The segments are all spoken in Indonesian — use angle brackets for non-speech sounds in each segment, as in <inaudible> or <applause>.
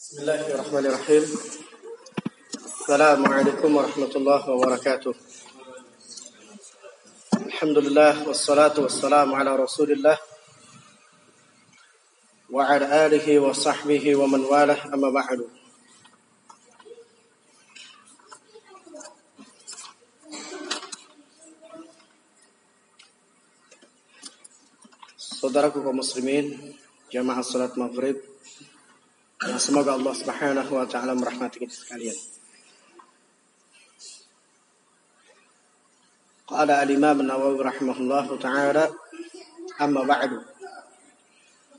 بسم الله الرحمن الرحيم السلام عليكم ورحمة الله وبركاته الحمد لله والصلاة والسلام على رسول الله وعلى آله وصحبه ومن والاه أما بعد Saudaraku kaum muslimin, jamaah salat maghrib, yang semoga Allah Subhanahu wa taala merahmati kita sekalian. Qala al-Imam An-Nawawi rahimahullah taala amma ba'du.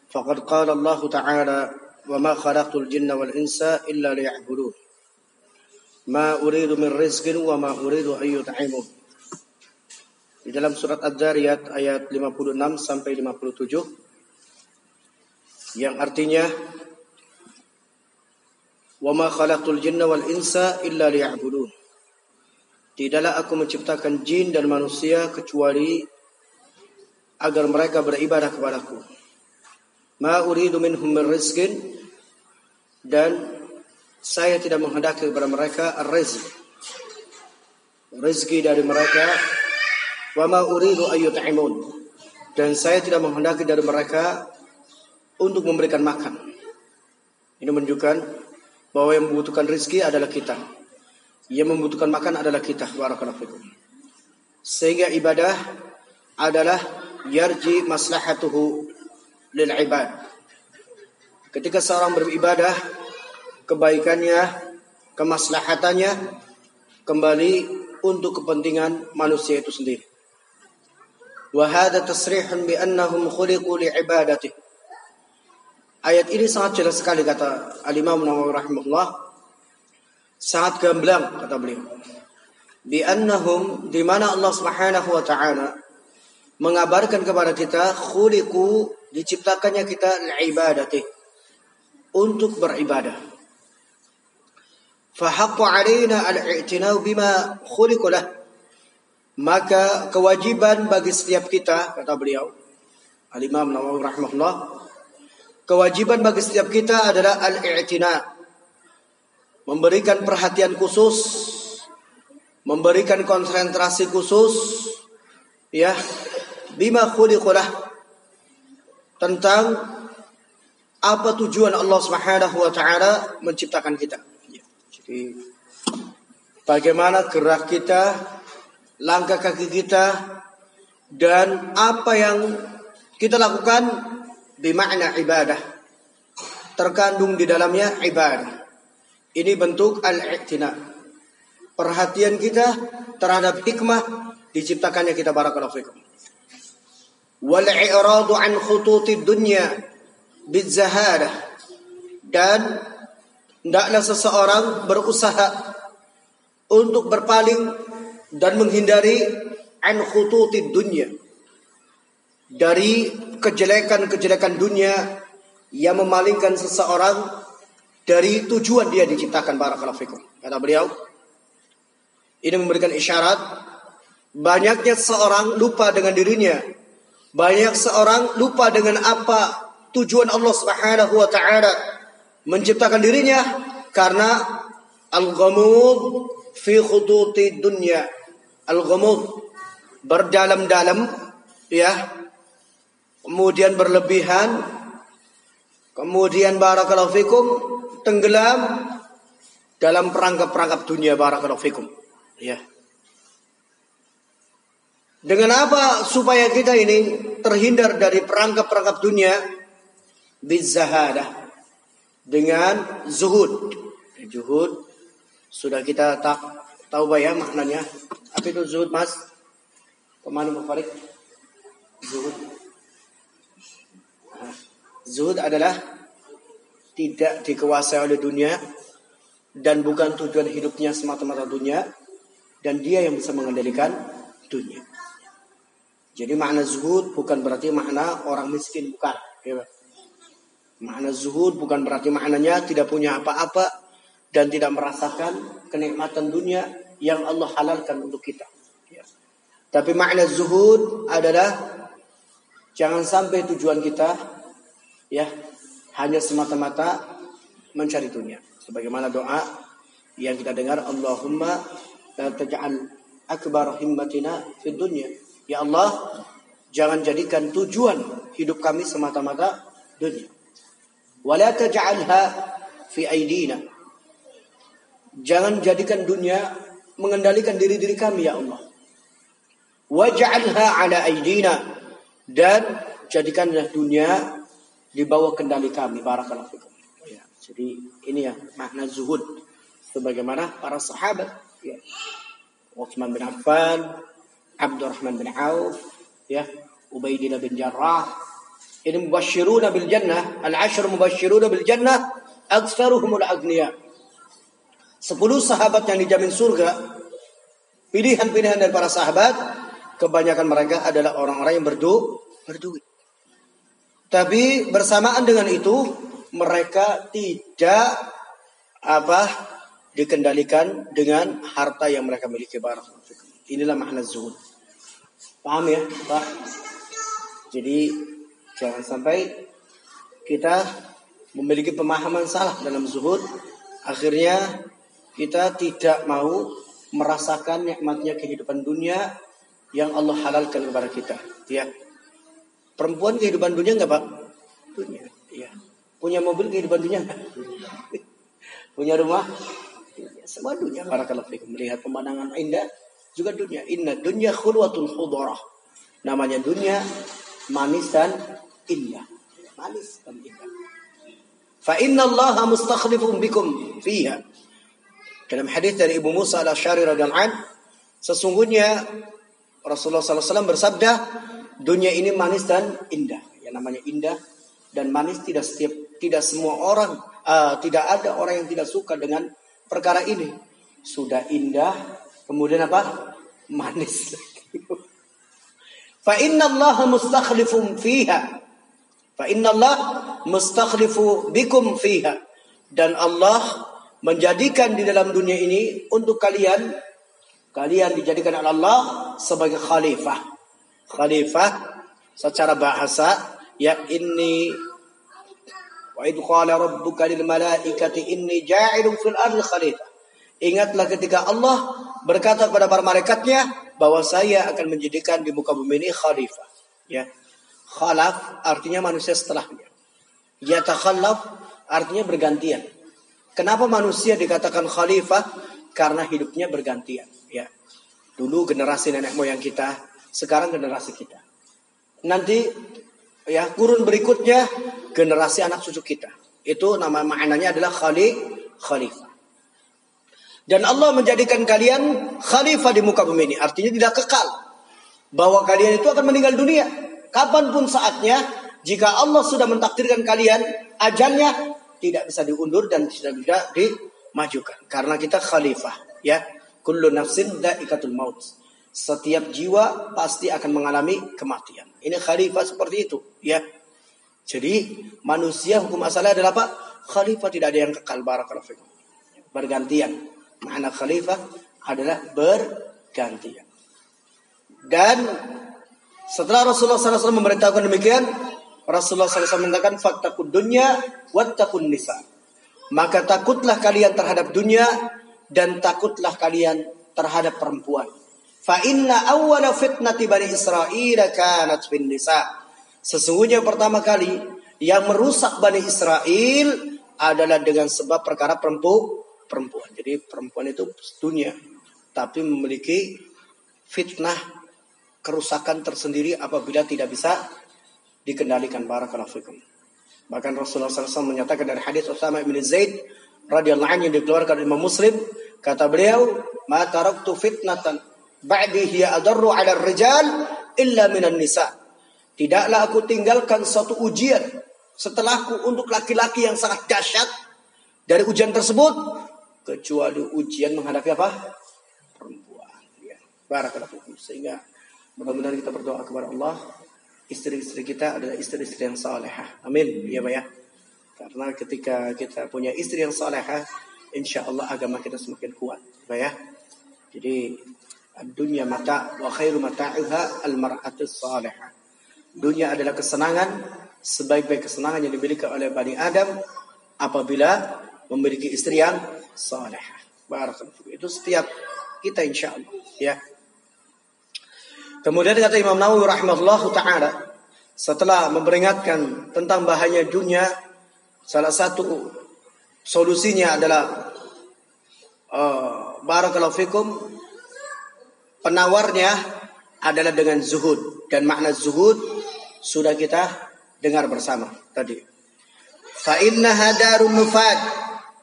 Faqad qala Allah taala wa ma khalaqtul jinna wal insa illa liya'budun. Ma uridu min rizqin wa ma uridu an yut'imun. Di dalam surat Ad-Dariyat ayat 56 sampai 57 yang artinya Wa ma jinna wal insa illa liya'budun. Tidaklah aku menciptakan jin dan manusia kecuali agar mereka beribadah kepadaku. Ma uridu minhum min rizqin dan saya tidak menghendaki kepada mereka rizq. Rezeki dari mereka wa ma uridu ayyut'imun. Dan saya tidak menghendaki dari mereka untuk memberikan makan. Ini menunjukkan bahwa yang membutuhkan rezeki adalah kita. Yang membutuhkan makan adalah kita. Sehingga ibadah adalah yarji maslahatuhu lil ibad. Ketika seorang beribadah, kebaikannya, kemaslahatannya kembali untuk kepentingan manusia itu sendiri. Wa hadha tasrihun bi annahum khuliqu li ibadatihi Ayat ini sangat jelas sekali kata Al-Imam Nawawi rahimahullah. Sangat gamblang kata beliau. Bi annahum di mana Allah Subhanahu wa taala mengabarkan kepada kita khuliqu diciptakannya kita ibadati untuk beribadah. Fahaqqu alaina al-i'tinau bima khuliqu. Maka kewajiban bagi setiap kita kata beliau Al-Imam Nawawi rahimahullah Kewajiban bagi setiap kita adalah al-i'tina. Memberikan perhatian khusus, memberikan konsentrasi khusus. Ya. Bima khuliqulah. Tentang apa tujuan Allah Subhanahu wa taala menciptakan kita. Ya, jadi bagaimana gerak kita, langkah kaki kita dan apa yang kita lakukan bimakna ibadah. Terkandung di dalamnya ibadah. Ini bentuk al-i'tina. Perhatian kita terhadap hikmah diciptakannya kita barakallahu fikum. Wal i'radu an khututid dunya bizahadah. Dan hendaklah seseorang berusaha untuk berpaling dan menghindari an khututid dunya dari kejelekan-kejelekan dunia yang memalingkan seseorang dari tujuan dia diciptakan barakallahu fikum. Kata beliau, ini memberikan isyarat banyaknya seorang lupa dengan dirinya. Banyak seorang lupa dengan apa tujuan Allah Subhanahu wa taala menciptakan dirinya karena al-ghamud fi khututi dunya. Al-ghamud berdalam-dalam ya kemudian berlebihan, kemudian barakallahu fikum tenggelam dalam perangkap-perangkap dunia barakallahu fikum. Ya. Dengan apa supaya kita ini terhindar dari perangkap-perangkap dunia? Bizahadah. Dengan zuhud. Zuhud sudah kita tak tahu ya maknanya. Apa itu zuhud mas? Ke mana Mufarik? Zuhud. Zuhud adalah tidak dikuasai oleh dunia dan bukan tujuan hidupnya semata-mata dunia dan dia yang bisa mengendalikan dunia. Jadi makna zuhud bukan berarti makna orang miskin bukan. Ya, makna zuhud bukan berarti maknanya tidak punya apa-apa dan tidak merasakan kenikmatan dunia yang Allah halalkan untuk kita. Ya. Tapi makna zuhud adalah jangan sampai tujuan kita ya hanya semata-mata mencari dunia. Sebagaimana doa yang kita dengar Allahumma la taj'al akbar himmatina fid dunya. Ya Allah, jangan jadikan tujuan hidup kami semata-mata dunia. Wala taj'alha fi aidina. Jangan jadikan dunia mengendalikan diri-diri kami ya Allah. Waj'alha ala aidina dan jadikanlah dunia di bawah kendali kami. Barakallahu fikum. Ya, jadi ini ya makna zuhud sebagaimana para sahabat ya. Utsman bin Affan, Abdurrahman bin Auf, ya, Ubaidillah bin Jarrah. Ini mubashiruna bil jannah, al-ashr mubashiruna bil jannah, aktsaruhumul agniya. Sepuluh sahabat yang dijamin surga, pilihan-pilihan dari para sahabat, kebanyakan mereka adalah orang-orang yang berdu, berduit. Tapi bersamaan dengan itu, mereka tidak apa dikendalikan dengan harta yang mereka miliki. Inilah makna zuhud. Paham ya, Pak? Jadi jangan sampai kita memiliki pemahaman salah dalam zuhud. Akhirnya kita tidak mau merasakan nikmatnya kehidupan dunia yang Allah halalkan kepada kita. Ya. Perempuan kehidupan dunia enggak, Pak? Dunia. Ya. Punya mobil kehidupan dunia enggak? Punya rumah? Dunia. Semua dunia. Para kalau melihat pemandangan indah juga dunia. Inna dunia khulwatul khudarah. Namanya dunia manis dan indah. Manis dan indah. Fa inna Allah mustakhlifun bikum fiha. Dalam hadis dari Ibu Musa al-Asy'ari radhiyallahu an, sesungguhnya Rasulullah SAW bersabda, dunia ini manis dan indah. Yang namanya indah dan manis tidak setiap tidak semua orang uh, tidak ada orang yang tidak suka dengan perkara ini. Sudah indah, kemudian apa? Manis. <laughs> Fa inna Allah mustakhlifun fiha. Fa inna Allah mustakhlifu bikum fiha. Dan Allah menjadikan di dalam dunia ini untuk kalian kalian dijadikan Allah sebagai khalifah. Khalifah secara bahasa ya ini wa idh qala rabbuka lil malaikati inni ja'ilun fil ardi khalifah. Ingatlah ketika Allah berkata kepada para malaikatnya bahwa saya akan menjadikan di muka bumi ini khalifah. Ya. Khalaf artinya manusia setelahnya. Ya takhallaf artinya bergantian. Kenapa manusia dikatakan khalifah? Karena hidupnya bergantian. Ya, dulu generasi nenek moyang kita, sekarang generasi kita. Nanti ya kurun berikutnya generasi anak cucu kita. Itu nama maknanya adalah khali khalifah. Dan Allah menjadikan kalian khalifah di muka bumi ini. Artinya tidak kekal. Bahwa kalian itu akan meninggal dunia. Kapan pun saatnya, jika Allah sudah mentakdirkan kalian, ajalnya tidak bisa diundur dan tidak bisa dimajukan karena kita khalifah ya kullu nafsin daikatul maut setiap jiwa pasti akan mengalami kematian. Ini khalifah seperti itu ya. Jadi manusia hukum asalnya adalah apa? Khalifah tidak ada yang kekal barakallahu bergantian. Makna khalifah adalah bergantian. Dan setelah Rasulullah SAW memerintahkan demikian Rasulullah SAW mengatakan faktakun dunya wattakun nisa. Maka takutlah kalian terhadap dunia dan takutlah kalian terhadap perempuan. Fa inna awwala fitnati bani Israel kanat fin nisa. Sesungguhnya pertama kali yang merusak Bani Israel adalah dengan sebab perkara perempu, perempuan. Jadi perempuan itu dunia, tapi memiliki fitnah kerusakan tersendiri apabila tidak bisa dikendalikan barakallahu fikum. Bahkan Rasulullah SAW menyatakan dari hadis Usama bin Zaid radhiyallahu anhu dikeluarkan Imam Muslim, kata beliau, "Ma taraktu fitnatan ba'di hiya adarru 'ala rijal illa minan nisa." Tidaklah aku tinggalkan suatu ujian setelahku untuk laki-laki yang sangat dahsyat dari ujian tersebut kecuali ujian menghadapi apa? perempuan. Ya. Barakallahu. Sehingga mudah-mudahan kita berdoa kepada Allah istri-istri kita adalah istri-istri yang salehah. Amin. Ya Pak ya. Karena ketika kita punya istri yang salehah, insya Allah agama kita semakin kuat. Pak ya. Jadi dunia mata wa khairu mata'iha al mar'atu salihah. Dunia adalah kesenangan, sebaik-baik kesenangan yang dimiliki oleh Bani Adam apabila memiliki istri yang. Barakallahu Itu setiap kita insya Allah ya. Kemudian kata Imam Nawawi rahimahullah taala setelah memperingatkan tentang bahaya dunia salah satu solusinya adalah uh, barakallahu fikum penawarnya adalah dengan zuhud dan makna zuhud sudah kita dengar bersama tadi. Fa inna hadarun nufad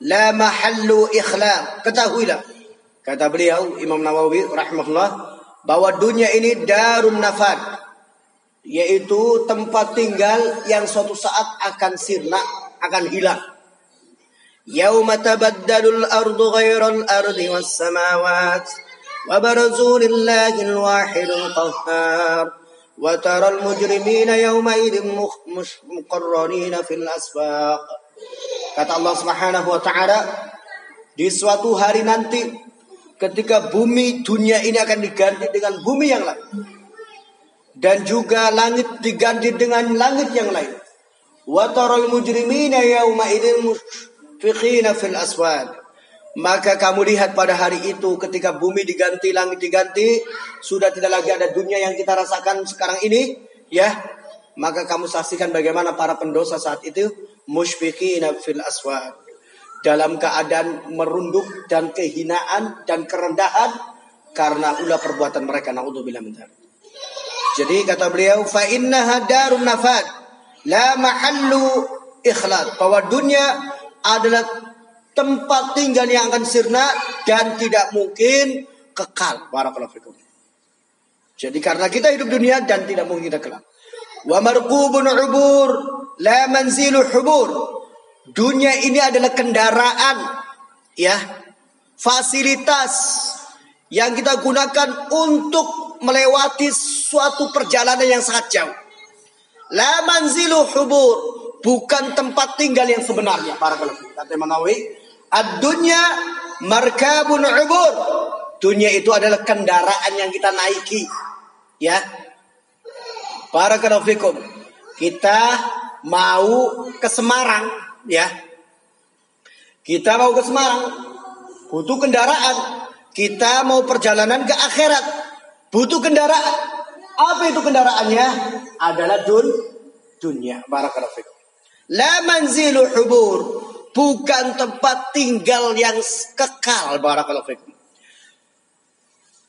la mahallu ikhla. Ketahuilah kata beliau Imam Nawawi rahimahullah bahwa dunia ini darun nafad yaitu tempat tinggal yang suatu saat akan sirna, akan hilang. Yauma tabaddalul ardu ghairal ardi was samawat wahidul qahhar wa taral mujrimina yawma idin muqarranina fil asfaq. Kata Allah Subhanahu wa taala di suatu hari nanti ketika bumi dunia ini akan diganti dengan bumi yang lain dan juga langit diganti dengan langit yang lain. Wa taral mujrimina yawma idin fiqina fil aswad. Maka kamu lihat pada hari itu ketika bumi diganti, langit diganti, sudah tidak lagi ada dunia yang kita rasakan sekarang ini, ya. Maka kamu saksikan bagaimana para pendosa saat itu musyfiqina fil aswad. Dalam keadaan merunduk dan kehinaan dan kerendahan karena ulah perbuatan mereka Jadi kata beliau fa innaha darun nafad la mahallu ikhlas bahwa dunia adalah tempat tinggal yang akan sirna dan tidak mungkin kekal. Barakallahu. Jadi karena kita hidup dunia dan tidak mungkin kita kelak. Wa marqubun ubur la manzilu hubur. Dunia ini adalah kendaraan ya, fasilitas yang kita gunakan untuk melewati suatu perjalanan yang sangat jauh. La manzilu hubur bukan tempat tinggal yang sebenarnya. Para kata Imam Nawawi, ad-dunya markabun ubur. Dunia itu adalah kendaraan yang kita naiki. Ya. Para fikum. Kita mau ke Semarang, ya. Kita mau ke Semarang, butuh kendaraan. Kita mau perjalanan ke akhirat, butuh kendaraan. Apa itu kendaraannya? Adalah dun dunia. Barakallahu fikum. La manzilu hubur. Bukan tempat tinggal yang kekal. Barakallahu fikum.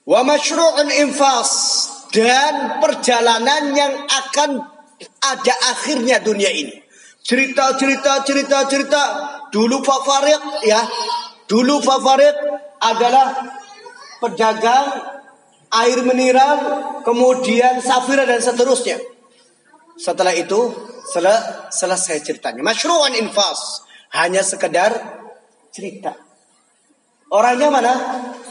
Wa masyru'un infas. Dan perjalanan yang akan ada akhirnya dunia ini. Cerita, cerita, cerita, cerita. Dulu favorit ya. Dulu favorit adalah pedagang air mineral, kemudian safira dan seterusnya. Setelah itu sel selesai ceritanya. Masyru'an infas. Hanya sekedar cerita. Orangnya mana?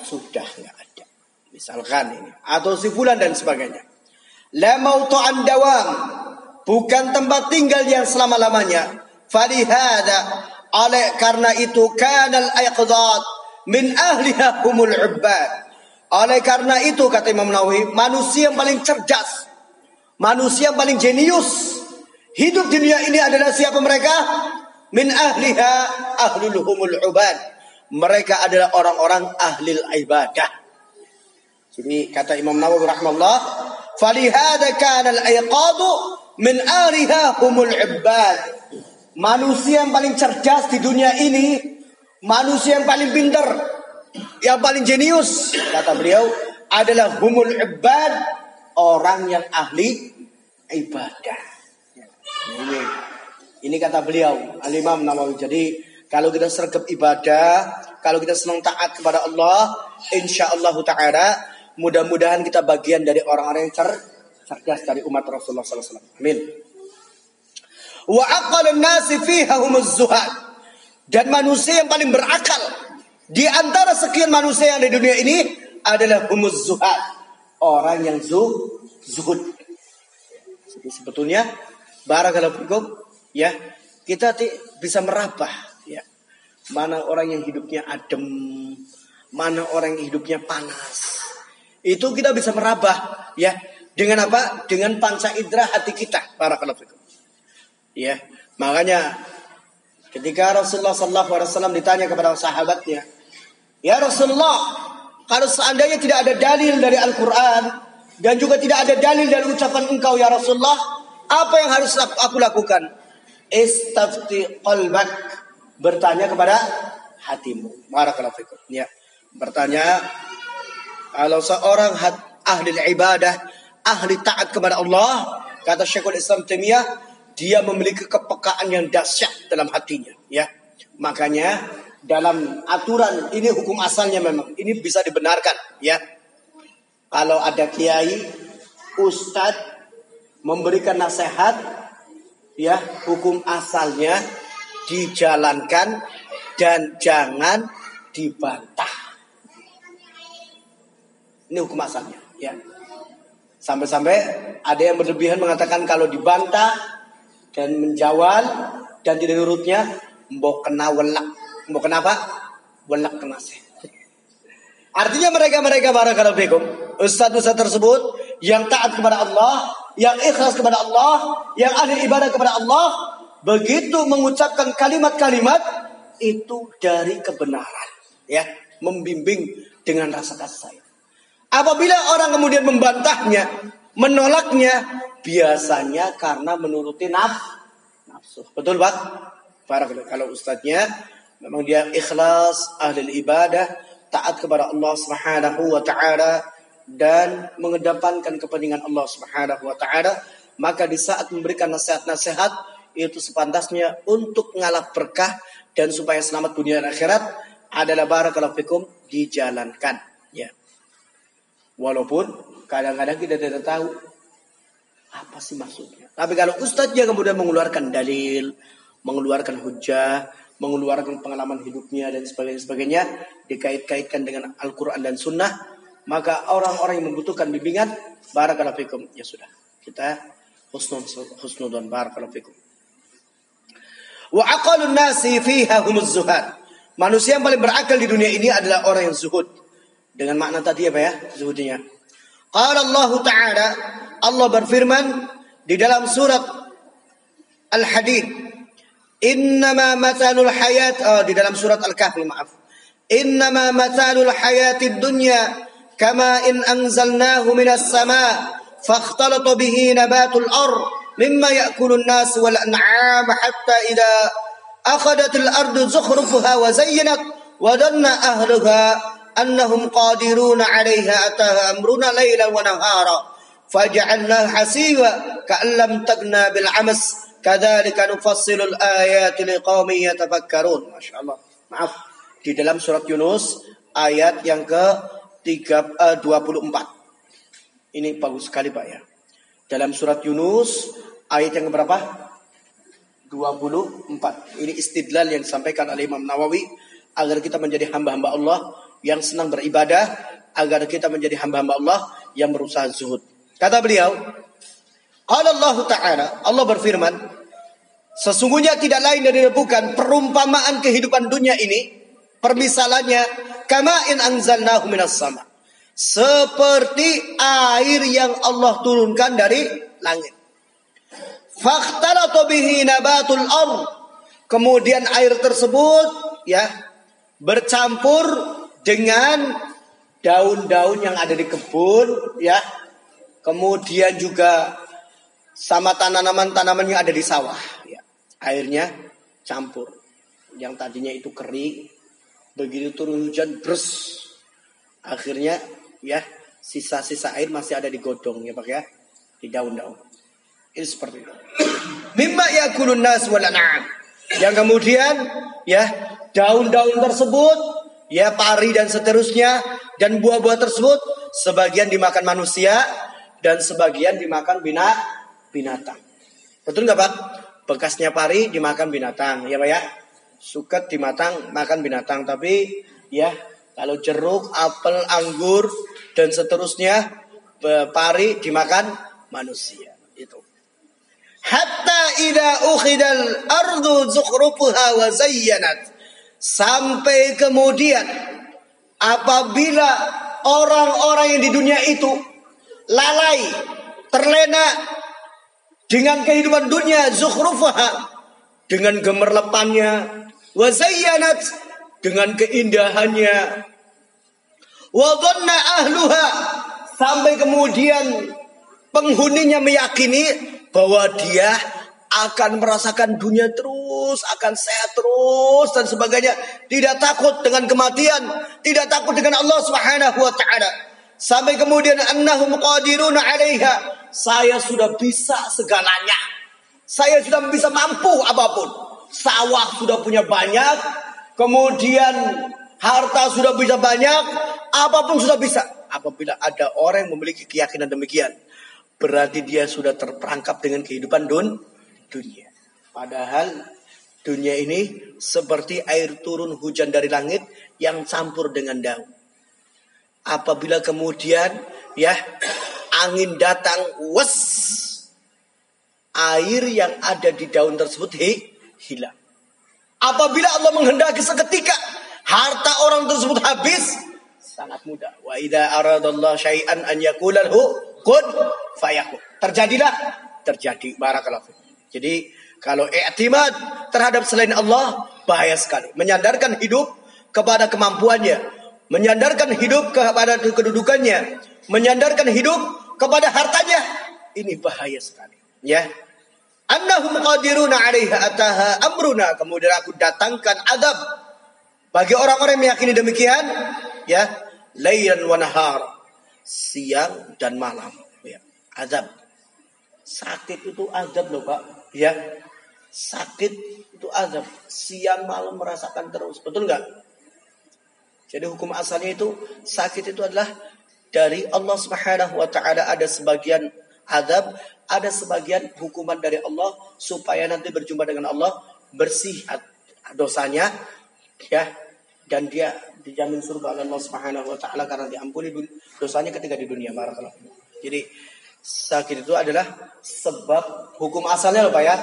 Sudah nggak ada. Misalkan ini. Atau si fulan dan sebagainya. La mautu'an dawam. Bukan tempat tinggal yang selama-lamanya. Falihada. Oleh karena itu kanal ayqadat min ahliha humul ubbad. Oleh karena itu kata Imam Nawawi, manusia yang paling cerdas, manusia yang paling jenius Hidup dunia ini adalah siapa mereka? Min ahliha ahlul humul ubad. Mereka adalah orang-orang ahli ibadah. Jadi kata Imam Nawawi rahimahullah, "Falihada kana al-ayqadu min ahliha humul ibad." Manusia yang paling cerdas di dunia ini, manusia yang paling pintar, yang paling jenius, kata beliau, adalah humul ibad, orang yang ahli ibadah. Ini ini kata beliau Al-Imam Nawawi. Jadi kalau kita sergap ibadah, kalau kita senang taat kepada Allah, insya Allah taala mudah-mudahan kita bagian dari orang-orang yang cer cerdas dari umat Rasulullah SAW. Amin. Wa aqalun nasi fiha. Dan manusia yang paling berakal di antara sekian manusia yang di dunia ini adalah humuz zuhad. Orang yang zuh, zuhud. Jadi sebetulnya Barakallahu fikum ya. Kita bisa merabah ya. Mana orang yang hidupnya adem, mana orang yang hidupnya panas. Itu kita bisa merabah ya. Dengan apa? Dengan panca indera hati kita. Barakallahu fikum. Ya. Makanya Ketika Rasulullah Sallallahu Alaihi Wasallam ditanya kepada sahabatnya, ya Rasulullah, kalau seandainya tidak ada dalil dari Al-Quran dan juga tidak ada dalil dari ucapan engkau ya Rasulullah, apa yang harus aku lakukan? Istafti qalbak. Bertanya kepada hatimu. Barakallahu. Ya. Bertanya kalau seorang ahli ibadah, ahli taat kepada Allah, kata Syekhul Islam Taimiyah, dia memiliki kepekaan yang dahsyat dalam hatinya, ya. Makanya dalam aturan ini hukum asalnya memang ini bisa dibenarkan, ya. Kalau ada kiai, ustadz memberikan nasihat, ya hukum asalnya dijalankan dan jangan dibantah. Ini hukum asalnya, ya. Sampai-sampai ada yang berlebihan mengatakan kalau dibantah dan menjawab dan tidak nurutnya, mbok kena welak. Mbok kenapa? Welak kena sih. Artinya mereka-mereka barakallahu fikum, ustaz-ustaz tersebut yang taat kepada Allah, yang ikhlas kepada Allah, yang ahli ibadah kepada Allah, begitu mengucapkan kalimat-kalimat itu dari kebenaran, ya, membimbing dengan rasa kasih sayang. Apabila orang kemudian membantahnya, menolaknya, biasanya karena menuruti naf, nafsu. Betul Pak? Para kalau ustadznya memang dia ikhlas, ahli ibadah, taat kepada Allah Subhanahu wa taala dan mengedepankan kepentingan Allah Subhanahu wa taala, maka di saat memberikan nasihat-nasihat itu sepantasnya untuk ngalap berkah dan supaya selamat dunia dan akhirat adalah barakallahu fikum dijalankan. Ya. Walaupun kadang-kadang kita tidak tahu apa sih maksudnya. Tapi kalau ustadznya kemudian mengeluarkan dalil, mengeluarkan hujah, mengeluarkan pengalaman hidupnya dan sebagainya, sebagainya dikait-kaitkan dengan Al-Quran dan Sunnah, maka orang-orang yang membutuhkan bimbingan, barakallahu fikum. Ya sudah, kita husnul husnudon barakallahu fikum. Wa aqalun nasi fiha humuz zuhad. Manusia yang paling berakal di dunia ini adalah orang yang zuhud. Dengan makna tadi apa ya? Zuhudnya. Qala Allah Ta'ala, Allah berfirman di dalam surat Al-Hadid, "Innama mathalul hayat" oh, di dalam surat Al-Kahfi, maaf. "Innama mathalul hayatid dunya kama in anzalnahu minas sama' فاختلط به نبات الأرض مما يأكل الناس والأنعام حتى إذا أخذت الأرض زخرفها وزينت وظن أهلها أنهم قادرون عليها أتاها أمرنا ليلا ونهارا فجعلناه حسيبا كأن لم تغنى بالعمس كذلك نفصل الآيات لقوم يتفكرون. ما شاء الله. Maaf. Di dalam surat Yunus ayat yang ke 3, uh, 24 ini bagus sekali Pak ya. Dalam surat Yunus ayat yang berapa 24 ini istidlal yang disampaikan oleh Imam Nawawi agar kita menjadi hamba-hamba Allah yang senang beribadah agar kita menjadi hamba-hamba Allah yang berusaha zuhud. Kata beliau, Allah Ta'ala, Allah berfirman, sesungguhnya tidak lain dari bukan perumpamaan kehidupan dunia ini, permisalannya, kama in anzalnahu minas sama. Seperti air yang Allah turunkan dari langit. Fakhtalatu bihi nabatul ard. Kemudian air tersebut ya bercampur dengan daun-daun yang ada di kebun ya kemudian juga sama tanaman-tanaman yang ada di sawah ya airnya campur yang tadinya itu kering begitu turun hujan bers akhirnya ya sisa-sisa air masih ada di godong ya pak ya di daun-daun ini seperti itu <clears throat> mimma yakulun nas wal yang kemudian ya daun-daun tersebut ya pari dan seterusnya dan buah-buah tersebut sebagian dimakan manusia dan sebagian dimakan bina, binatang. Betul nggak Pak? Bekasnya pari dimakan binatang, ya Pak ya? Suket dimatang makan binatang, tapi ya kalau jeruk, apel, anggur dan seterusnya pari dimakan manusia. Itu. Hatta ida ukhidal ardu zukhrufuha wa zayyanat Sampai kemudian apabila orang-orang yang di dunia itu lalai, terlena dengan kehidupan dunia zukhrufaha dengan gemerlapannya, wazayyanat dengan keindahannya, wadonna ahluha sampai kemudian penghuninya meyakini bahwa dia akan merasakan dunia terus, akan sehat terus dan sebagainya. Tidak takut dengan kematian, tidak takut dengan Allah Subhanahu wa taala. Sampai kemudian annahum 'alaiha. Saya sudah bisa segalanya. Saya sudah bisa mampu apa pun. Sawah sudah punya banyak, kemudian harta sudah bisa banyak, apa pun sudah bisa. Apabila ada orang yang memiliki keyakinan demikian, berarti dia sudah terperangkap dengan kehidupan dun dunia. Padahal dunia ini seperti air turun hujan dari langit yang campur dengan daun. Apabila kemudian ya angin datang, wes air yang ada di daun tersebut hi, hilang. Apabila Allah menghendaki seketika harta orang tersebut habis, sangat mudah. Wa idza aradallahu syai'an an yaqulahu kun fayakun. Terjadilah, terjadi. Barakallahu jadi kalau i'timad terhadap selain Allah bahaya sekali. Menyandarkan hidup kepada kemampuannya, menyandarkan hidup kepada kedudukannya, menyandarkan hidup kepada hartanya. Ini bahaya sekali. Ya. Annahum qadiruna 'alaiha ataha amruna. Kemudian aku datangkan adab bagi orang-orang yang meyakini demikian, ya, lailan wa nahar. Siang dan malam, ya. Adab. Sakit itu adab loh, Pak ya sakit itu azab siang malam merasakan terus betul nggak jadi hukum asalnya itu sakit itu adalah dari Allah Subhanahu wa taala ada sebagian azab ada sebagian hukuman dari Allah supaya nanti berjumpa dengan Allah bersih dosanya ya dan dia dijamin surga oleh Allah Subhanahu wa taala karena diampuni dosanya ketika di dunia barakallahu jadi Sakit itu adalah sebab hukum asalnya loh Pak ya.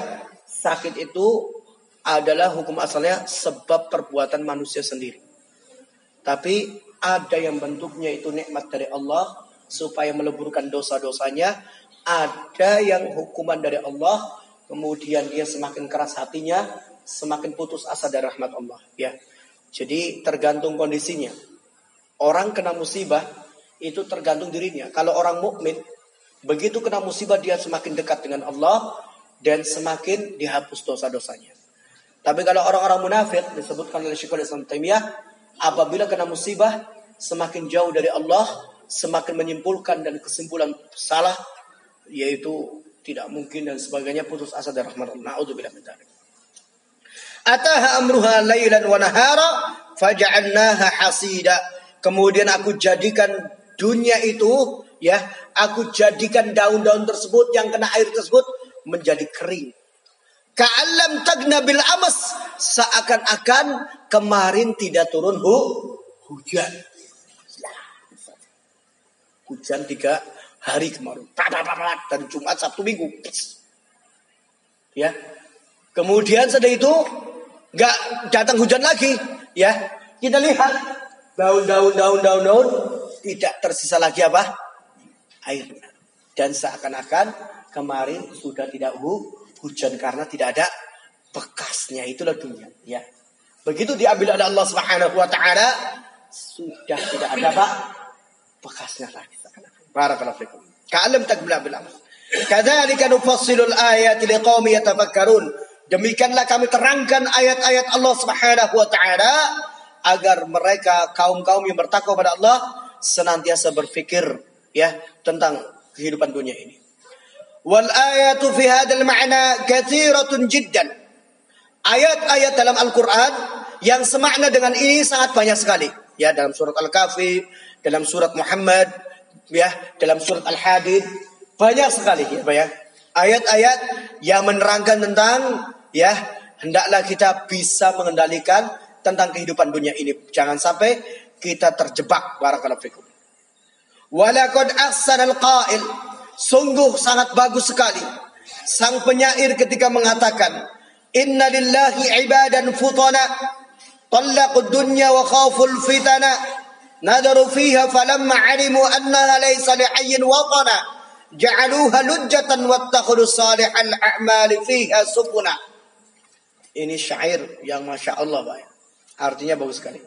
Sakit itu adalah hukum asalnya sebab perbuatan manusia sendiri. Tapi ada yang bentuknya itu nikmat dari Allah supaya meleburkan dosa-dosanya. Ada yang hukuman dari Allah kemudian dia semakin keras hatinya, semakin putus asa dari rahmat Allah. Ya, jadi tergantung kondisinya. Orang kena musibah itu tergantung dirinya. Kalau orang mukmin Begitu kena musibah dia semakin dekat dengan Allah dan semakin dihapus dosa-dosanya. Tapi kalau orang-orang munafik disebutkan oleh Syekhul Islam Taimiyah, apabila kena musibah semakin jauh dari Allah, semakin menyimpulkan dan kesimpulan salah yaitu tidak mungkin dan sebagainya putus asa dari rahmat Allah. Nauzubillah min dzalik. Ataha amruha lailan wa nahara faja'alnaha hasida. Kemudian aku jadikan dunia itu ya aku jadikan daun-daun tersebut yang kena air tersebut menjadi kering. Ka'alam tagna bil amas seakan-akan kemarin tidak turun hu, hujan. Hujan tiga hari kemarin. Dan Jumat, Sabtu, Minggu. Ya. Kemudian setelah itu nggak datang hujan lagi. Ya. Kita lihat daun-daun, daun-daun, daun tidak tersisa lagi apa? airnya. Dan seakan-akan kemarin sudah tidak hu, hujan karena tidak ada bekasnya. Itulah dunia. Ya. Begitu diambil oleh Allah Subhanahu wa taala sudah tidak ada apa bekasnya lagi. Barakallahu fikum. Ka'alam takbila bil amr. Kadzalika nufassilul ayati liqaumi yatafakkarun. Demikianlah kami terangkan ayat-ayat Allah Subhanahu wa taala agar mereka kaum-kaum yang bertakwa pada Allah senantiasa berfikir ya tentang kehidupan dunia ini. Wal ayatu fi hadzal ma'na katsiratun jiddan. Ayat-ayat dalam Al-Qur'an yang semakna dengan ini sangat banyak sekali. Ya dalam surat Al-Kahfi, dalam surat Muhammad, ya dalam surat Al-Hadid banyak sekali ya, ya. Ayat-ayat yang menerangkan tentang ya hendaklah kita bisa mengendalikan tentang kehidupan dunia ini. Jangan sampai kita terjebak barakallahu fikum. Walakad ahsan al-qail. Sungguh sangat bagus sekali. Sang penyair ketika mengatakan. Inna lillahi ibadan futana. Tallaqu dunya wa khaful fitana. Nadaru fiha falamma alimu annaha laysa li'ayyin watana. Ja'aluha lujjatan wattakhulu salihal a'mali fiha supuna. Ini syair yang masya Allah, Pak. Artinya bagus sekali.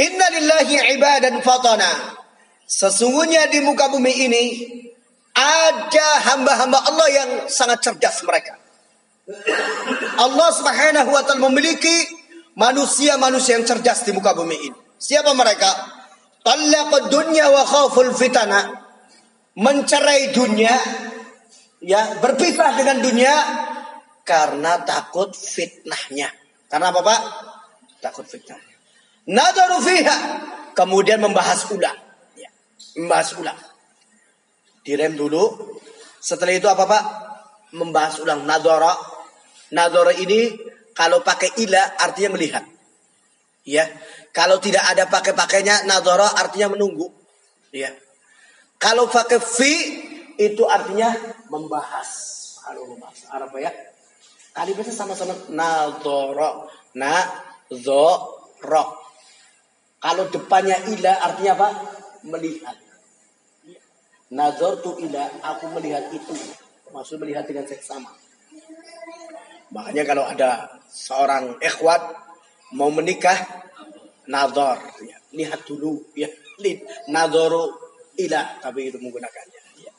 Inna lillahi ibadan fatana. Sesungguhnya di muka bumi ini ada hamba-hamba Allah yang sangat cerdas mereka. Allah Subhanahu wa taala memiliki manusia-manusia yang cerdas di muka bumi ini. Siapa mereka? Talaqad dunya wa khaful fitana. Mencerai dunia ya, berpisah dengan dunia karena takut fitnahnya. Karena apa, Pak? Takut fitnahnya. Nadaru fiha. Kemudian membahas ulang. Ya, membahas ulang. Direm dulu. Setelah itu apa, Pak? Membahas ulang nadara. Nadara ini kalau pakai ila artinya melihat. Ya. Kalau tidak ada pakai-pakainya nadara artinya menunggu. Ya. Kalau pakai fi itu artinya membahas. Kalau membahas Arab ya. Kalimatnya sama-sama nadara. Na ro. Kalau depannya ila artinya apa? Melihat. Nazar tu ila, aku melihat itu. Maksud melihat dengan seksama. Makanya kalau ada seorang ikhwat mau menikah, nazar. Ya. Lihat dulu. Ya. Nazaru ila. Tapi itu menggunakannya. Ya.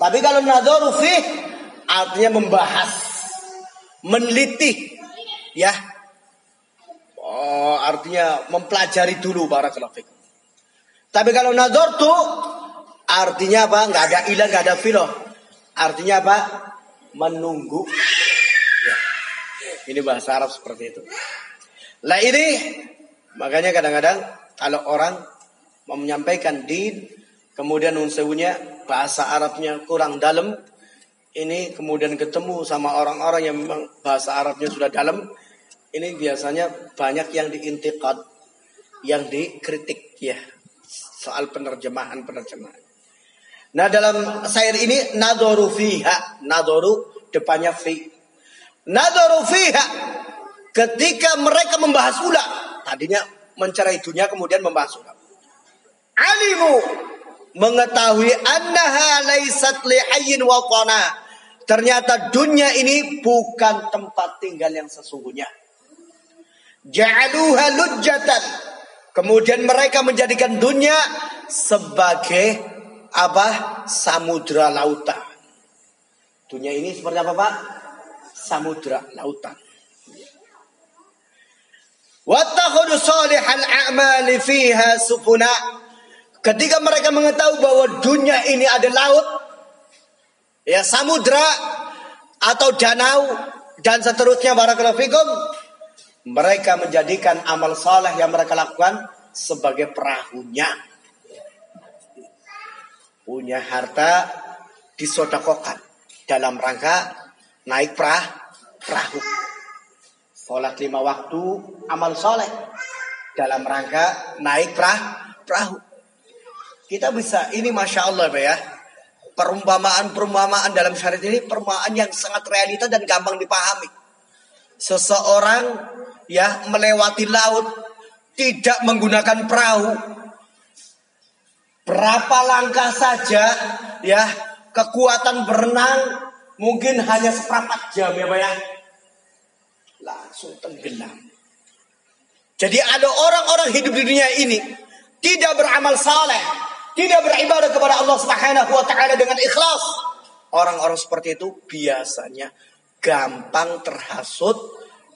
Tapi kalau nazaru fi, artinya membahas. Meneliti. Ya. Oh, artinya mempelajari dulu para fikum. Tapi kalau nazar tuh artinya apa? Nggak ada ilah, nggak ada filo. Artinya apa? Menunggu. Ya. Ini bahasa Arab seperti itu. Lah ini makanya kadang-kadang kalau orang mau menyampaikan din, kemudian unsewunya bahasa Arabnya kurang dalam, ini kemudian ketemu sama orang-orang yang memang bahasa Arabnya sudah dalam, ini biasanya banyak yang diintikad, yang dikritik ya soal penerjemahan penerjemahan. Nah dalam syair ini nadoru fiha, nadoru depannya fi. Nadoru fiha ketika mereka membahas ulang, tadinya mencerai dunia kemudian membahas ulang. Alimu mengetahui annaha laisat li ayyin wa Ternyata dunia ini bukan tempat tinggal yang sesungguhnya. Ja'aluha lujjatan. Kemudian mereka menjadikan dunia sebagai apa? Samudra lautan. Dunia ini seperti apa, Pak? Samudra lautan. Salihal a'mali fiha sufuna. Ketika mereka mengetahui bahwa dunia ini ada laut, ya samudra atau danau dan seterusnya barakallahu fikum, mereka menjadikan amal saleh yang mereka lakukan sebagai perahunya. Punya harta disodakokan dalam rangka naik perah, perahu. Sholat lima waktu amal soleh dalam rangka naik perah, perahu. Kita bisa, ini Masya Allah ya. Perumpamaan-perumpamaan dalam syariat ini perumpamaan yang sangat realita dan gampang dipahami. Seseorang ya melewati laut tidak menggunakan perahu berapa langkah saja ya kekuatan berenang mungkin hanya seperempat jam ya Pak ya langsung tenggelam jadi ada orang-orang hidup di dunia ini tidak beramal saleh tidak beribadah kepada Allah Subhanahu wa taala dengan ikhlas orang-orang seperti itu biasanya gampang terhasut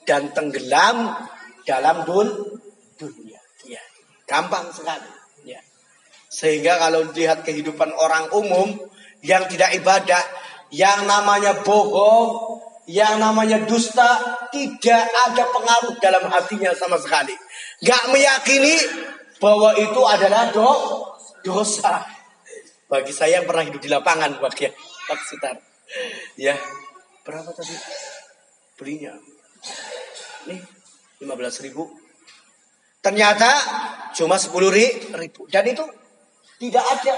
dan tenggelam dalam dun dunia. Ya, gampang sekali. Ya. Sehingga kalau lihat kehidupan orang umum yang tidak ibadah, yang namanya bohong, yang namanya dusta, tidak ada pengaruh dalam hatinya sama sekali. Gak meyakini bahwa itu adalah do, dosa. Bagi saya yang pernah hidup di lapangan, bagi ya, Ya, berapa tadi belinya? Nih, 15 ribu. Ternyata cuma 10 ribu. Dan itu tidak ada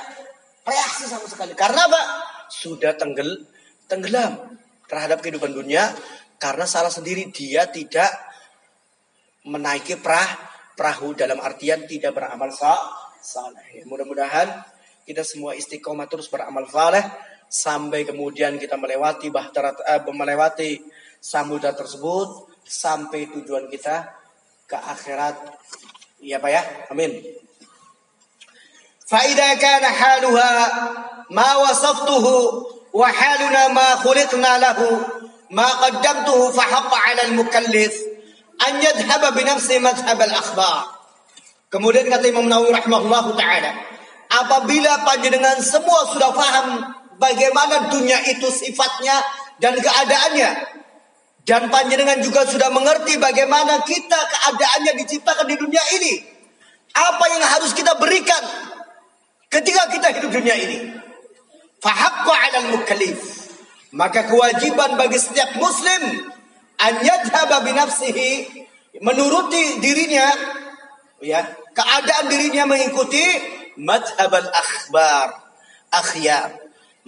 reaksi sama sekali. Karena apa? Sudah tenggel, tenggelam terhadap kehidupan dunia karena salah sendiri dia tidak menaiki prah perahu dalam artian tidak beramal saleh. Mudah-mudahan kita semua istiqomah terus beramal saleh sampai kemudian kita melewati bahtera eh, melewati samudra tersebut sampai tujuan kita ke akhirat. Iya Pak ya? Amin. Fa idza kana haluha ma wasaftuhu وحالنا ما خلقنا له ما قدمته فحق على المكلف أن يذهب بنفس مذهب الأخبار. Kemudian kata Imam Nawawi rahimahullahu taala, apabila panjenengan semua sudah paham bagaimana dunia itu sifatnya dan keadaannya dan panjenengan juga sudah mengerti bagaimana kita keadaannya diciptakan di dunia ini. Apa yang harus kita berikan ketika kita hidup dunia ini? Fahaqqa 'alal mukallif. Maka kewajiban bagi setiap muslim an nafsihi menuruti dirinya ya keadaan dirinya mengikuti madhabal akhbar akhyar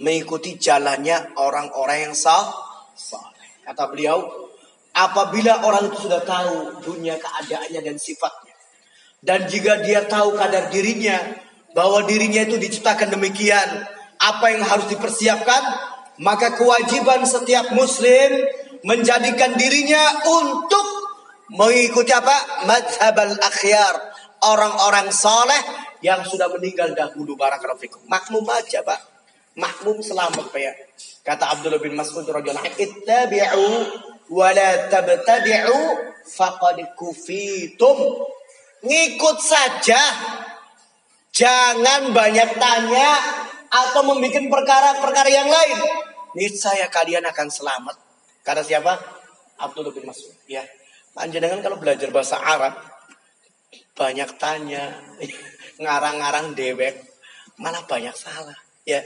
mengikuti jalannya orang-orang yang sah saleh kata beliau apabila orang itu sudah tahu dunia keadaannya dan sifatnya dan jika dia tahu kadar dirinya bahwa dirinya itu diciptakan demikian apa yang harus dipersiapkan maka kewajiban setiap muslim menjadikan dirinya untuk mengikuti apa madhabal akhyar orang-orang soleh yang sudah meninggal dahulu barakallahu fikum. Makmum aja, Pak. Makmum selamat, Pak ya. Kata Abdullah bin Mas'ud radhiyallahu anhu, "Ittabi'u wa la tabtadi'u faqad kufitum." Ngikut saja. Jangan banyak tanya atau membuat perkara-perkara yang lain. Niscaya kalian akan selamat. Kata siapa? Abdullah bin Mas'ud. Ya. Panjenengan kalau belajar bahasa Arab, banyak tanya, <laughs> ngarang-ngarang dewek, malah banyak salah. Ya,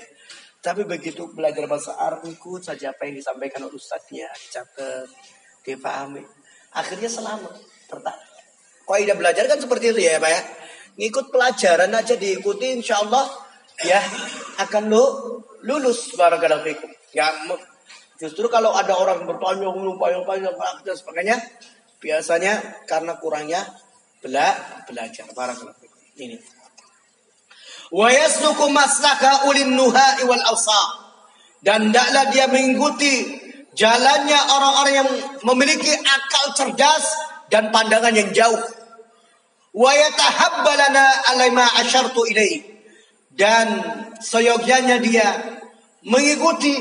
tapi begitu belajar bahasa Arab ikut saja apa yang disampaikan oleh ustadznya, catat, dipahami. Akhirnya selamat. Tertarik. Kaidah belajar kan seperti itu ya, Pak ya. Ngikut pelajaran aja diikuti insya Allah ya akan lu lulus barakallahu fikum. Ya justru kalau ada orang bertanya lupa lupa dan sebagainya biasanya karena kurangnya bela belajar barakallahu ini. Wa yasluku maslaka ulin nuha wal awsa dan hendaklah dia mengikuti jalannya orang-orang yang memiliki akal cerdas dan pandangan yang jauh. Wa yatahabbalana alaima asyartu ilai dan seyogyanya dia mengikuti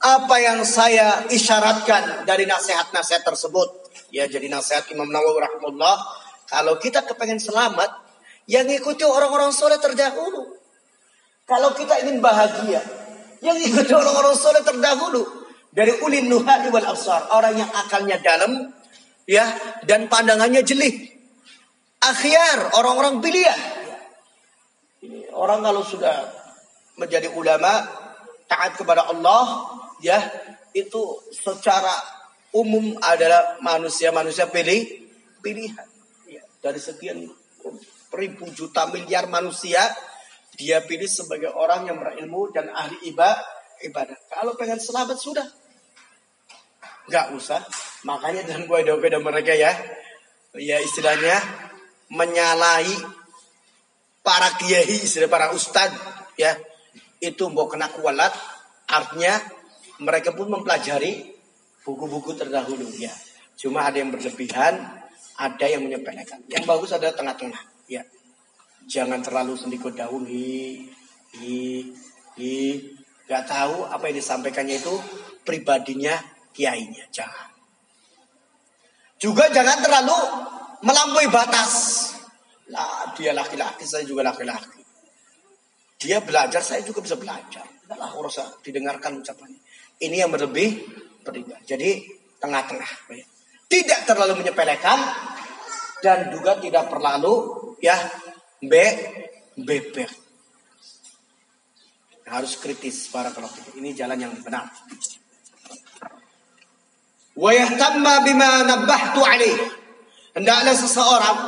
apa yang saya isyaratkan dari nasihat-nasihat tersebut ya jadi nasihat Imam Nawawi rahimahullah kalau kita kepengen selamat, yang ikuti orang-orang soleh terdahulu. Kalau kita ingin bahagia, yang ikuti orang-orang soleh terdahulu. Dari ulin nuhadi wal absar. Orang yang akalnya dalam, ya dan pandangannya jelih. Akhyar, orang-orang pilihan. Orang kalau sudah menjadi ulama, taat kepada Allah, ya itu secara umum adalah manusia-manusia pilih pilihan dari sekian ribu juta miliar manusia dia pilih sebagai orang yang berilmu dan ahli ibadah. Kalau pengen selamat sudah. Nggak usah. Makanya dalam kaidah mereka ya. Ya istilahnya menyalahi para kiai, para ustad ya. Itu mau kena kualat. Artinya mereka pun mempelajari buku-buku terdahulu ya. Cuma ada yang berlebihan, ada yang menyepelekan. Yang bagus ada tengah-tengah. Ya. Jangan terlalu sendikut daun. Hi, hi, hi. Gak tahu apa yang disampaikannya itu pribadinya kiainya. Jangan. Juga jangan terlalu melampaui batas. Lah, dia laki-laki, saya juga laki-laki. Dia belajar, saya juga bisa belajar. Tidaklah usah didengarkan ucapannya. Ini yang berlebih pribadi. Jadi tengah-tengah. Tidak terlalu menyepelekan dan juga tidak terlalu ya be beber. Harus kritis para kalau ini jalan yang benar. Wa bima nabbahtu alaih. Hendaklah seseorang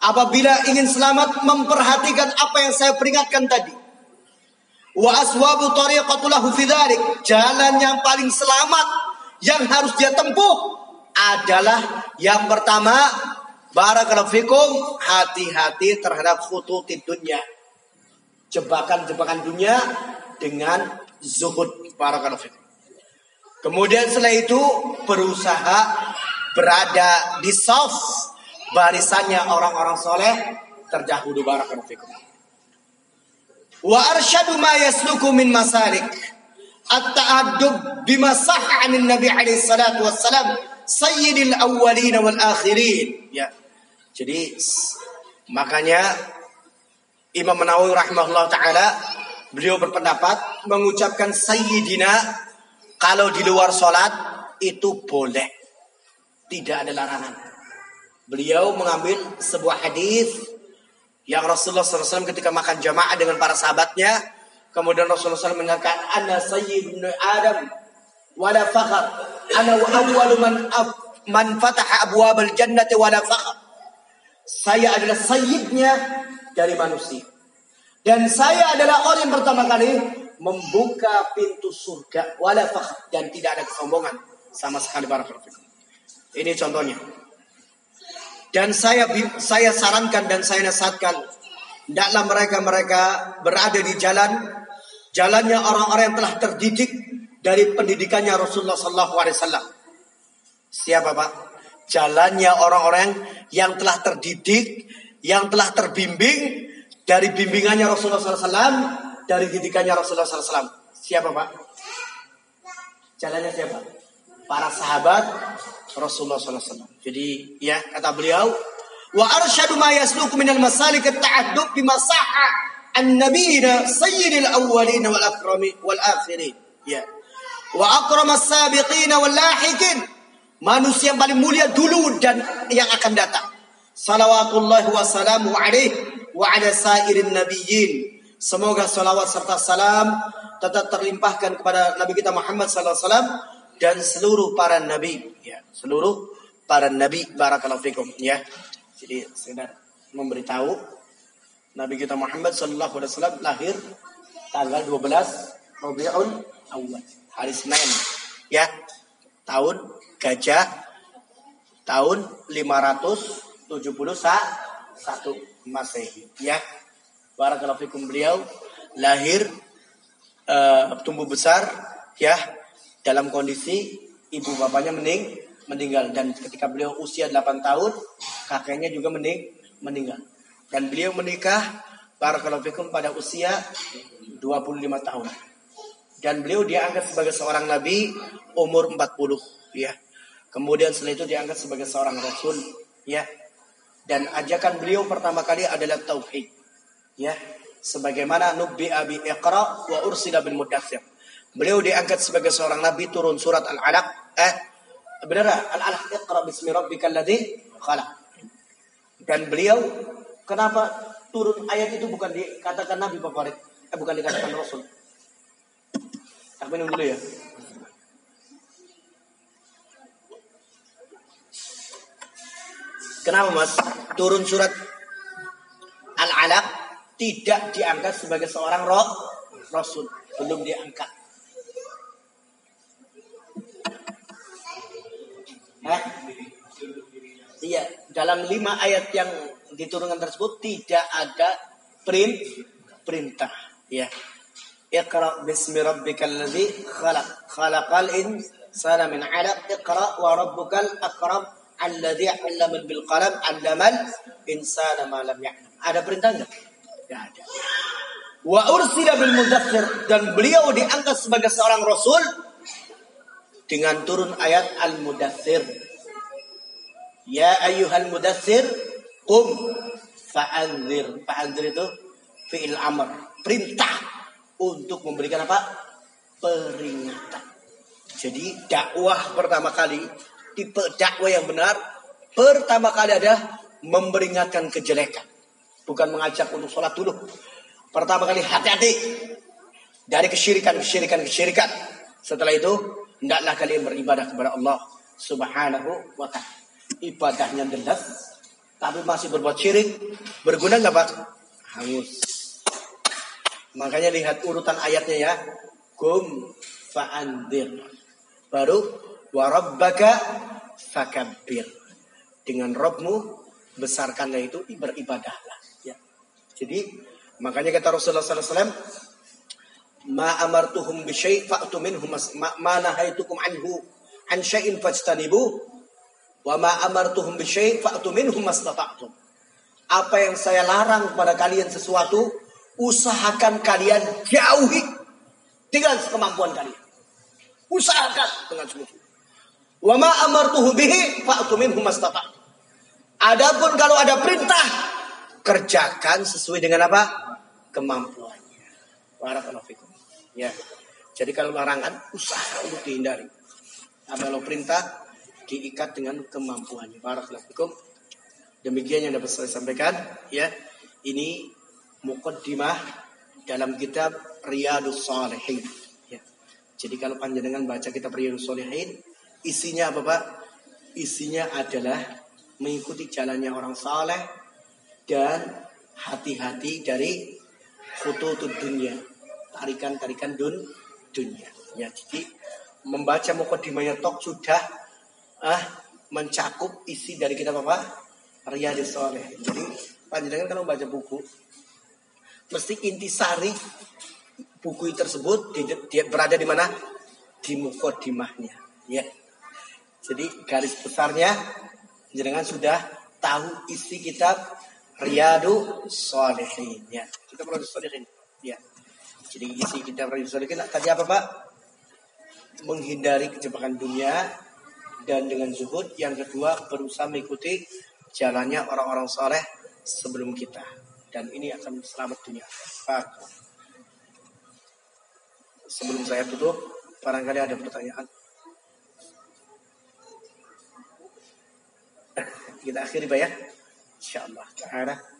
apabila ingin selamat memperhatikan apa yang saya peringatkan tadi. Wa aswabu tariqatulahu fi Jalan yang paling selamat yang harus dia tempuh adalah yang pertama barakallahu fikum hati-hati terhadap khututid dunia. Jebakan-jebakan dunia dengan zuhud barakallahu fikum. Kemudian setelah itu berusaha berada di soft barisannya orang-orang soleh terdahulu barakallahu. Wa arsyadu ma yasluku min masalik at-ta'addub bima sahha 'an Nabi alaihi salatu wassalam sayyidil awwalin wal akhirin. Ya. Jadi makanya Imam Nawawi rahimahullah taala beliau berpendapat mengucapkan sayyidina kalau di luar sholat itu boleh. Tidak ada larangan. Beliau mengambil sebuah hadis yang Rasulullah SAW ketika makan jamaah dengan para sahabatnya, kemudian Rasulullah SAW mengatakan, Ana sayyidun Adam, wala fakhar. Ana wa awwalu man, man fataha abwab al-jannati wala fakhar. Saya adalah sayyidnya dari manusia. Dan saya adalah orang yang pertama kali membuka pintu surga wala fakhar dan tidak ada kesombongan sama sekali para Ini contohnya. Dan saya saya sarankan dan saya nasihatkan hendaklah mereka-mereka berada di jalan jalannya orang-orang yang telah terdidik dari pendidikannya Rasulullah sallallahu alaihi wasallam. Siapa Pak? Jalannya orang-orang yang telah terdidik, yang telah terbimbing dari bimbingannya Rasulullah SAW, dari didikannya Rasulullah SAW. Siapa Pak? Jalannya siapa? Para sahabat Rasulullah SAW. Jadi ya kata beliau, wa arsyadu ma yasluku minal masalik at-ta'addub bima sahha an-nabiyina sayyidil awwalin wal akrami wal akhirin. Ya. Wa akramas sabiqin wal lahikin. Manusia yang paling mulia dulu dan yang akan datang. Salawatullah wa salamu alaih wa ala sairin nabiyyin. Semoga salawat serta salam tetap terlimpahkan kepada Nabi kita Muhammad sallallahu alaihi wasallam dan seluruh para nabi ya seluruh para nabi barakallahu fikum ya. Jadi sekedar memberitahu Nabi kita Muhammad sallallahu alaihi wasallam lahir tanggal 12 Rabiul Awal hari Senin ya. Tahun gajah tahun 571 Masehi ya. Barakallahu fikum beliau lahir uh, tumbuh besar ya dalam kondisi ibu bapaknya mening meninggal. Dan ketika beliau usia 8 tahun kakeknya juga mening meninggal. Dan beliau menikah barakallahu fikum pada usia 25 tahun. Dan beliau diangkat sebagai seorang nabi umur 40 ya. Kemudian setelah itu diangkat sebagai seorang rasul ya. Dan ajakan beliau pertama kali adalah tauhid ya. Sebagaimana nubbi abi iqra wa ursila bil mudaththir. Beliau diangkat sebagai seorang nabi turun surat Al-Alaq. Eh, benar Al-Alaq Iqra bismi rabbikal ladzi khalaq. Dan beliau kenapa turun ayat itu bukan dikatakan nabi favorit? Eh bukan dikatakan rasul. Tak minum dulu ya. Kenapa mas? Turun surat Al-Alaq tidak diangkat sebagai seorang roh rasul. Belum diangkat. Hah? Iya, dalam lima ayat yang diturunkan tersebut tidak ada print perintah. Ya. Iqra bismi rabbikal ladzi khalaq. Khalaqal insana min 'alaq. Iqra wa rabbukal akram alladzi 'allama bil qalam 'allamal insana ma lam ya'lam. Ada perintah enggak? Enggak ada. Wa ursila bil mudaththir dan beliau diangkat sebagai seorang rasul dengan turun ayat Al-Mudathir. Ya ayyuhal mudathir, qum fa'anzir. Fa'anzir itu fi'il amr. Perintah untuk memberikan apa? Peringatan. Jadi dakwah pertama kali, tipe dakwah yang benar, pertama kali ada memberingatkan kejelekan. Bukan mengajak untuk sholat dulu. Pertama kali hati-hati dari kesyirikan, kesyirikan, kesyirikan. Setelah itu hendaklah kalian beribadah kepada Allah Subhanahu wa taala. Ibadahnya jelas tapi masih berbuat syirik, berguna nggak Pak? Hangus. Makanya lihat urutan ayatnya ya. Kum fa'andir. Baru warabbaka fakabbir. Dengan Robmu besarkanlah itu beribadahlah. Ya. Jadi makanya kata Rasulullah SAW ma amartuhum bi syai' fa'tu minhum ma nahaitukum anhu an syai'in fajtanibu Wa ma amartuhum bisyai' fa'tu minhum mastata'tum. Apa yang saya larang kepada kalian sesuatu, usahakan kalian jauhi dengan kemampuan kalian. Usahakan dengan semua. Wa ma amartuhu bihi fa'tu minhum mastata'tum. Adapun kalau ada perintah, kerjakan sesuai dengan apa? Kemampuannya. Barakallahu fikum. Ya. Jadi kalau larangan usaha untuk dihindari. Nah, kalau perintah diikat dengan kemampuannya. Barakallahu Demikian yang dapat saya sampaikan ya. Ini mukaddimah dalam kitab Riyadus Salihin. Ya. Jadi kalau panjenengan baca kitab Riyadus Salihin, isinya apa Pak? Isinya adalah mengikuti jalannya orang saleh dan hati-hati dari khututut dunia. Tarikan-tarikan dun dunia. Ya, jadi membaca mukaddimahnya tok sudah ah mencakup isi dari kitab apa? Riyadhus Soleh. Jadi panjenengan kalau baca buku mesti intisari buku tersebut di, dia berada di mana? Di mukaddimahnya, ya. Jadi garis besarnya jenengan sudah tahu isi kitab Riyadu Solehin, ya. Kita perlu Solehin, ya. Jadi isi kitab Riyadu Solehin tadi apa Pak? Menghindari kejebakan dunia, dan dengan zuhud. Yang kedua berusaha mengikuti jalannya orang-orang soleh sebelum kita. Dan ini akan selamat dunia. Pak. Sebelum saya tutup, barangkali ada pertanyaan. <laughs> Kita akhiri Pak ya. Insyaallah taala.